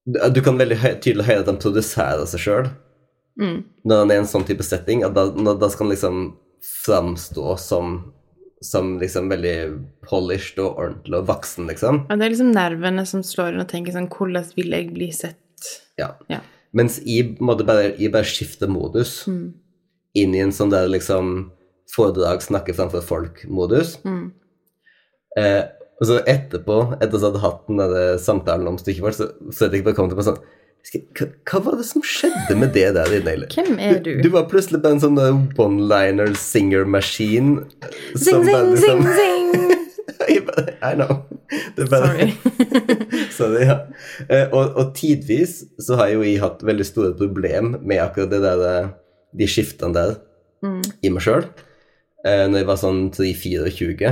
Du du kan veldig høy, tydelig høre at han produserer seg sjøl Mm. når han er i en sånn type setting. At da, da skal han liksom framstå som som liksom veldig polished og ordentlig og voksen, liksom. Ja, det er liksom nervene som slår inn og tenker sånn Hvordan vil jeg bli sett? Ja. Ja. Mens jeg bare, jeg bare skifter modus Mm. inn i en sånn der liksom foredrag, snakke framfor folk-modus. Mm. Eh, og så etterpå, etter at jeg hadde hatt den der samtalen om stykket vårt, så Fredrik bare kom til meg sånn hva, hva var det som skjedde med det der inne, Eller? Hvem er du? Du var plutselig bare en sånn der one-liner singer-maskin. Zing, zing, zing, zing! Jeg bare- I know. Det er bare, Sorry. Sorry, ja. Eh, og, og tidvis så har jo jeg hatt veldig store problem med akkurat det der, eh, de skiftene der Mm. i meg sjøl. Eh, når jeg var sånn 3-24,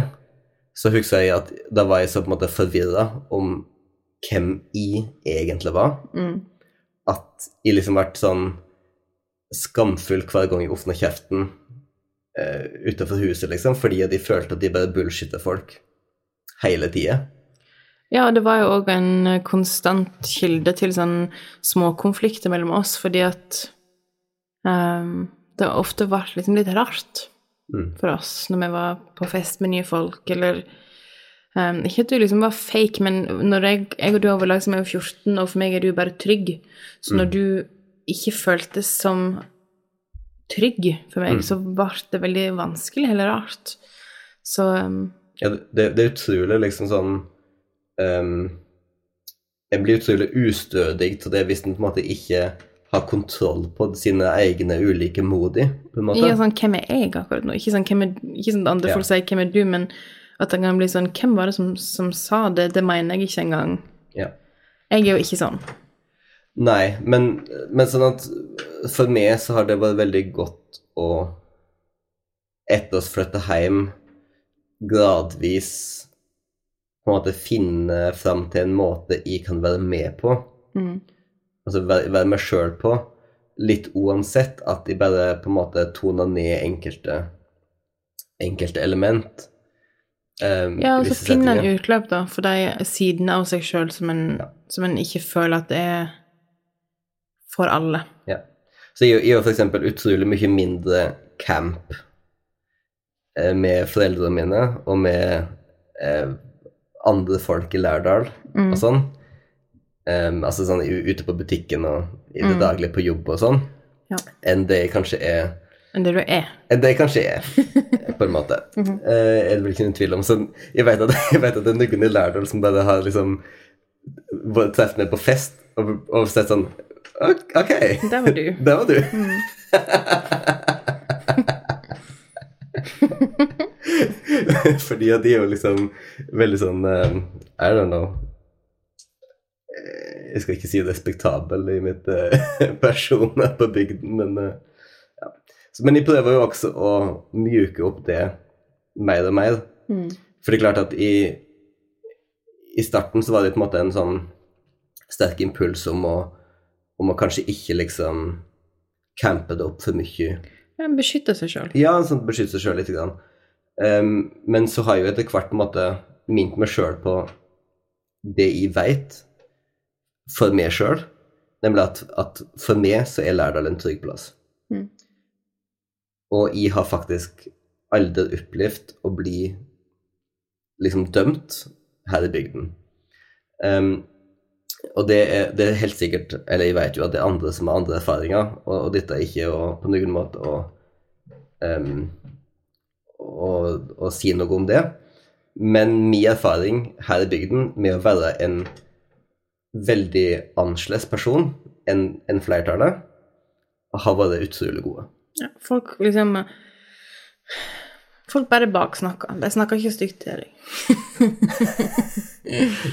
så husker jeg at da var jeg så på en måte forvirra om hvem jeg egentlig var. Mm. At jeg liksom vært sånn skamfull hver gang jeg åpna kjeften uh, utenfor huset, liksom, fordi de følte at de bare bullshitta folk hele tida. Ja, det var jo òg en konstant kilde til sånn småkonflikter mellom oss, fordi at um, det ofte ble liksom litt rart Mm. for oss når vi var på fest med nye folk, eller um, Ikke at du liksom var fake, men når jeg, jeg og du har vært som jeg var 14, og for meg er du bare trygg, så når du ikke føltes som trygg for meg, så ble det veldig vanskelig eller rart. Så um, Ja, det, det er utrolig liksom sånn um, Jeg blir utrolig ustødig til det hvis en på en måte ikke har kontroll på sine egne ulike modi, på en måte. Ikke sånn 'hvem er jeg akkurat nå?' Ikke sånn, hvem er, ikke sånn andre Ja. folk sier 'hvem er du', men at det kan bli sånn 'hvem var det som, som sa det?' Det mener jeg ikke engang. Ja. Jeg er jo ikke sånn. Nei, men, men sånn at for meg så har det vært veldig godt å etter oss flytte hjem gradvis på en måte finne fram til en måte jeg kan være med på. Mm. Altså være, være meg sjøl på. Litt uansett at de bare på en måte toner ned enkelte enkelte element. Um, Ja, og så finne en utløp, da, for de sidene av seg sjøl som, en- Ja. som en ikke føler at det er for alle. Ja. Så jeg, gjør f.eks. utrolig mye mindre camp eh, med foreldrene mine og med eh, andre folk i Lærdal Mm. og sånn. Em, altså sånn ute på butikken og i det Mm. daglige på jobb og sånn, Ja. enn det jeg kanskje er Enn det du er. enn det jeg kanskje er, på en måte. mm -hmm. uh, er det vel ikke noen tvil om. Så jeg vet at, at er noen i Lærdal som bare har liksom truffet meg på fest og, og sett sånn Ok. Der var du. Der var du. Fordi at de er jo liksom veldig sånn um, I don't know Jeg skal ikke si respektabel i mitt uh, person på bygden, men eh, ja. Så, Men jeg prøver jo også å mjuke opp det mer og mer. Mm. For det er klart at i, i starten så var det på en måte en sånn sterk impuls om å, om å kanskje ikke liksom campe det opp for mye. Ja, Beskytte seg sjøl. Ja, sånn beskytte seg sjøl litt. Grann. Um, men så har jeg jo etter hvert på en måte minnet meg sjøl på det jeg veit for meg sjøl. Nemlig at, at for meg så er Lærdal en trygg plass. Mm. Og jeg har faktisk aldri opplevd å bli liksom dømt her i bygden. Um, og det er, det er helt sikkert, eller jeg vet jo at det er andre som har andre erfaringer, og, og dette er ikke å, på noen måte å, um, å, å si noe om det. Men min erfaring her i bygden med å være en veldig annerledes person enn en flertallet, har vært utrolig gode. Ja, folk liksom Folk bare baksnakker. De snakker ikke stygt til deg.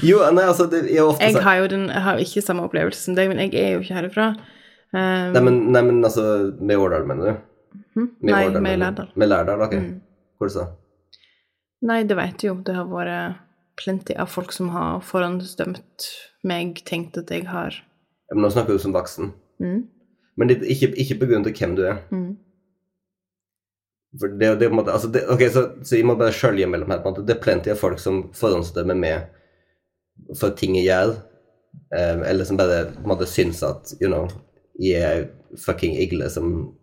Jo, nei, altså, det er ofte Jeg har jo den, jeg har ikke samme opplevelse som deg, men jeg er jo ikke herifra. Um, Nei, men, nei, men altså Med Årdal, mener du? hm? Med Nei, Årdal, med? Lærdal. Med Lærdal, ok. Mm. Hvor sa Nei, det vet du jo. Det har vært plenty av folk som har forhåndsdømt meg, tenkt at jeg har Ja, men nå snakker du som voksen. mm, Men det, ikke, ikke på grunn av hvem du er. mm. For det, det på en måte, altså det, ok, så, så jeg må bare skjølge mellom her. på en måte. Det er plenty av folk som forhåndsdømmer med for ting jeg gjør, eh, eller som bare på en måte syns at you know, jeg er fucking igle som,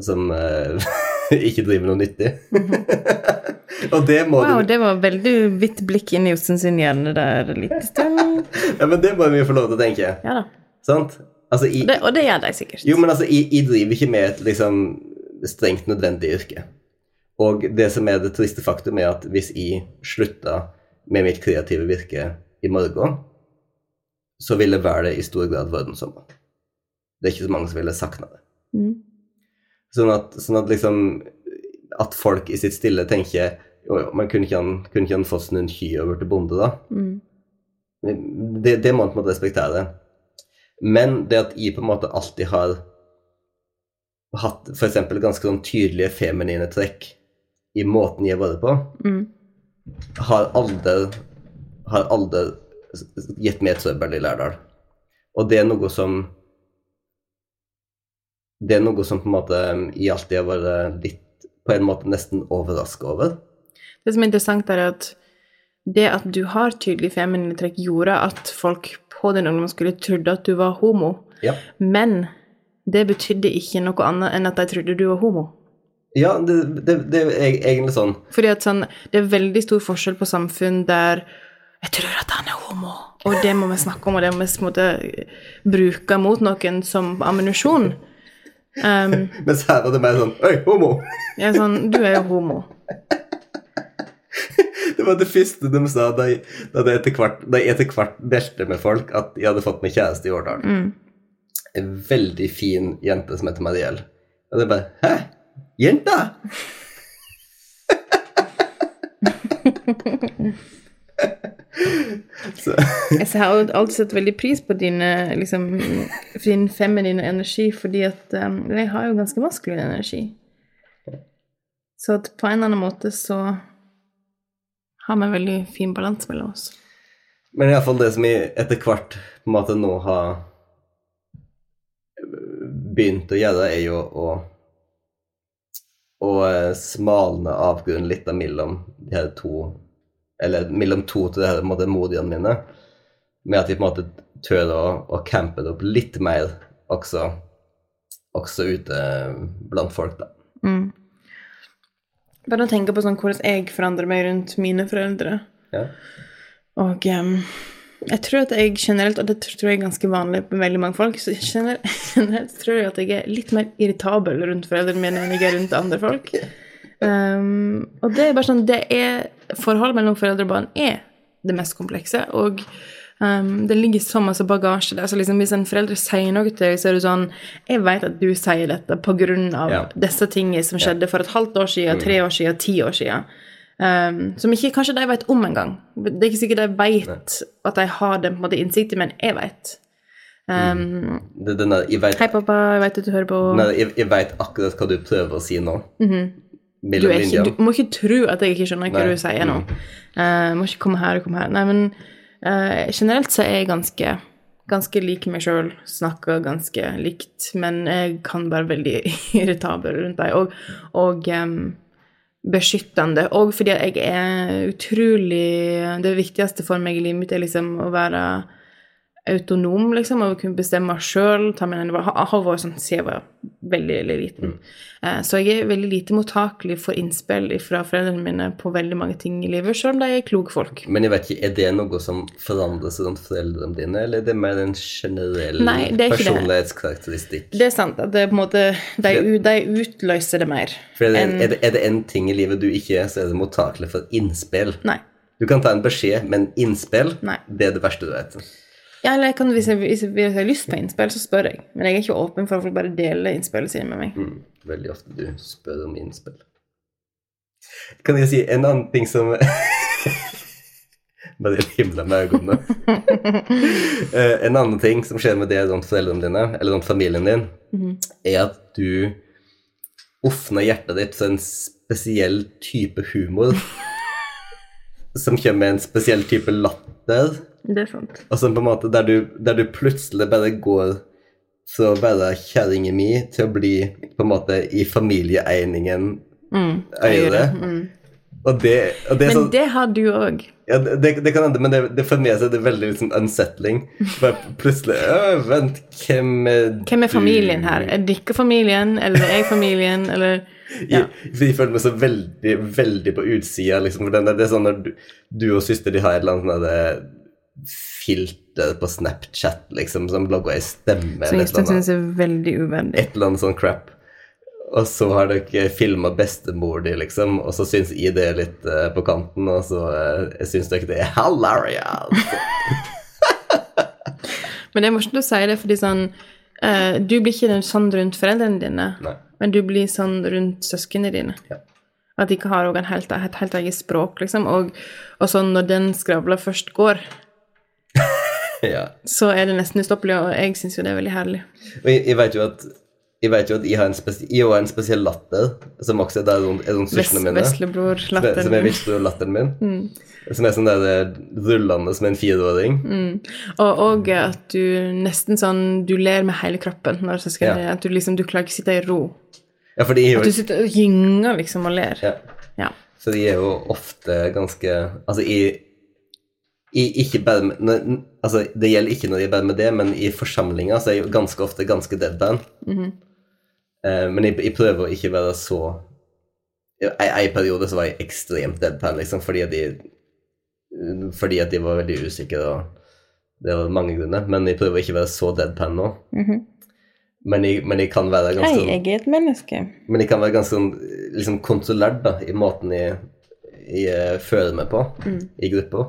som eh, ikke driver noe nyttig. Og det må Wow, du det var veldig hvitt blikk inn i Jostein sin hjerne der litt stund. Ja, men det må vi få lov til å tenke. Ja da. Sant? Altså, jeg, Det, og det gjør de sikkert. Jo, men altså, jeg, jeg driver ikke med et liksom strengt nødvendig yrke. Og det som er det triste faktum, er at hvis jeg slutta med mitt kreative virke i morgen, så ville været i stor grad vært den sommeren. Det er ikke så mange som ville sakna det. Mm. Sånn at, sånn at liksom At folk i sitt stille tenker Jo, jo, men kunne ikke han, kunne ikke han fått noen en ky over til bonde, da? Mm. Det, det må man på en måte respektere. Men det at jeg på en måte alltid har hatt f.eks. ganske sånn tydelige feminine trekk i måten jeg har vært på, Mm. har aldri, har aldri gitt meg trøbbel i Lærdal. Og det er noe som det er noe som på en måte jeg alltid har vært litt På en måte nesten overraska over. Det som er interessant, er at det at du har tydelig feminine trekk, gjorde at folk på din ungdomsskole trodde at du var homo. Ja. Men det betydde ikke noe annet enn at de trodde du var homo. Ja, det, det, det er egentlig sånn Fordi at sånn, det er veldig stor forskjell på samfunn der jeg tror at han er homo, og det må vi snakke om, og det må vi på en måte bruke mot noen som ammunisjon. Um, Mens her var det mer sånn Oi, homo! jeg er sånn, du er jo homo. Det var det første de sa da jeg, da jeg etter hvert, da jeg etter hvert delte med folk at jeg hadde fått meg kjæreste i Årdal. En veldig fin jente som heter Mariell. Og det bare Hæ? Jenta? Så, Jeg har alltid sett veldig pris på dine, liksom, din feminine energi, fordi at um, jeg har jo ganske maskulin energi. Så at på en eller annen måte så har vi en veldig fin balanse mellom oss. men iallfall det som jeg etter hvert på en måte nå har begynt å gjøre, er jo å å eh, smalne avgrunnen litt mellom de her to Eller mellom to til det her måte, modiene mine. Med at de på en måte tør å, å campe det opp litt mer også, også ute blant folk, da. Mm. Bare å tenke på sånn hvordan jeg forandrer meg rundt mine foreldre. Ja. Og um, jeg tror at jeg generelt, og det tror jeg er ganske vanlig på veldig mange folk, så generelt, generelt tror jeg at jeg er litt mer irritabel rundt foreldrene mine enn jeg er rundt andre folk. Em, og det er bare sånn, det er, forholdet mellom foreldre og barn er det mest komplekse, og um, det ligger så masse bagasje der, så liksom hvis en forelder sier noe til deg, så er det sånn, jeg vet at du sier dette på grunn av Ja. disse tingene som skjedde for et halvt år siden, tre år siden, ti år siden. Um, som ikke kanskje de vet om engang. Det er ikke sikkert de vet at de har den på en måte innsikten, men jeg vet. Um, Det, den der, jeg vet, Hei, pappa, jeg vet at du hører på. nei, jeg, jeg vet akkurat hva du prøver å si nå. Du, Mellom linjene. du må ikke tro at jeg ikke skjønner hva Nei. du sier nå. Uh, må ikke komme her og komme her. Nei, men uh, generelt så er jeg ganske ganske lik meg sjøl, snakker ganske likt, men jeg kan være veldig irritabel rundt deg. Og, og um, beskyttende. Og fordi jeg er utrolig Det viktigste for meg i livet mitt er liksom å være autonom, liksom, og kunne bestemme sjøl. Har vært sånn siden jeg var veldig, veldig liten. Eh, Så jeg er veldig lite mottakelig for innspill fra foreldrene mine på veldig mange ting i livet, sjøl om de er kloke folk. Men jeg vet ikke, er det noe som forandrer seg rundt foreldrene dine, eller er det mer en generell Nei, er ikke det. Det er sant at det er på en måte De, de utløser det mer. For er det, en, er, det, er det en ting i livet du ikke er, så er det mottakelig for innspill. Nei. Du kan ta en beskjed, men innspill, Nei. det er det verste du vet. Ja, eller jeg kan, hvis, jeg, hvis jeg hvis jeg har lyst på innspill, så spør jeg. Men jeg er ikke åpen for at folk bare deler innspillene sine med meg. Mm, veldig ofte du spør om innspill. Kan jeg si en annen ting som Bare himla med øynene. Eh, en annen ting som skjer med det rundt foreldrene dine, eller rundt familien din, er at du åpner hjertet ditt for en spesiell type humor. som kommer med en spesiell type latter. Det er sant. Og sånn på en måte der du, der du plutselig bare går fra å være kjerringa mi til å bli på en måte i familieeiningen Mm, Øyre. Mm. Og det, og det Men sånn det har du òg. ja, det, det kan hende, men det, det for meg så er det veldig liksom unsettling. Bare plutselig øh, Vent, hvem er du? Hvem er familien du?» her? Er dere familien, eller er jeg familien, eller ja. Jeg, jeg føler meg så veldig, veldig på utsida, liksom. For den det er sånn når du, du og søster de har et eller annet sånn filter på Snapchat, liksom, som blogger ei stemme Som et annet. syns er veldig uverdig. et eller annet sånn crap. Og så har dere filma bestemor di, liksom, og så syns jeg det er litt uh, på kanten, og så uh, syns dere det er hilarious. Men det er morsomt å si det, fordi sånn uh, Du blir ikke sånn rundt foreldrene dine, Nei. men du blir sånn rundt søsknene dine. Ja. At de ikke har en helt, et helt eget språk, liksom. Og, og sånn når den skravla først går, ja. så er det nesten ustoppelig, og jeg syns jo det er veldig herlig. Og jeg, jeg vet jo at Jeg vet jo at jeg har en, spes jeg har en spesiell latter, som også er der er rundt Ves søstrene mine. Som er, Veslebror-latteren. som er veslebror-latteren min. Som er sånn der eh, rullende som en fireåring. Og, og at du nesten sånn Du ler med hele kroppen når søsken Ja. At du liksom Du klarer ikke å sitte i ro. Ja, for At du sitter og gynger liksom og ler. ja. Ja. Så de er jo ofte ganske Altså, jeg i ikke bare med, Altså, det gjelder ikke når er bare med det, men i forsamlinger så er jeg ganske ofte ganske deadpan. uh, men jeg, jeg prøver å ikke være så I en periode så var jeg ekstremt deadpan, liksom, fordi at de Fordi at de var veldig usikre, og det var mange grunner. Men jeg prøver å ikke være så deadpan nå. men, jeg, men jeg kan være ganske Hei, jeg er et menneske. men jeg kan være ganske sånn liksom kontrollert da, i måten jeg, jeg fører meg på i gruppa.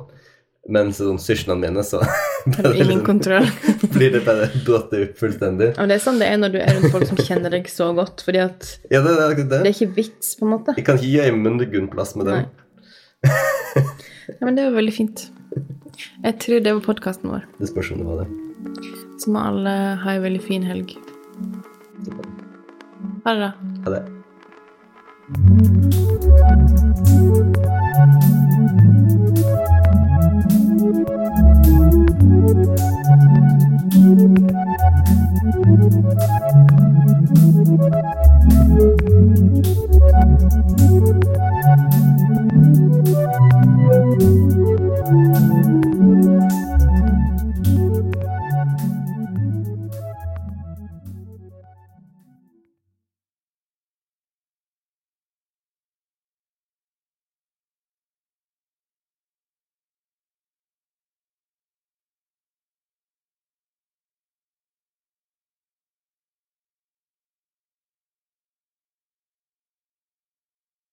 Mens sånn søsknene mine, så Har du ingen kontroll. blir det bare brått opp fullstendig. Og det er sånn det er når du er rundt folk som kjenner deg så godt, fordi at Ja, det, det det det. er ikke vits, på en måte. Jeg kan ikke gjemme munngunplass med dem. Ja, men det var veldig fint. Jeg tror det var podkasten vår. Det spørs om det var det. Så må alle ha ei veldig fin helg. Ha det, da. Ha det. Thank you.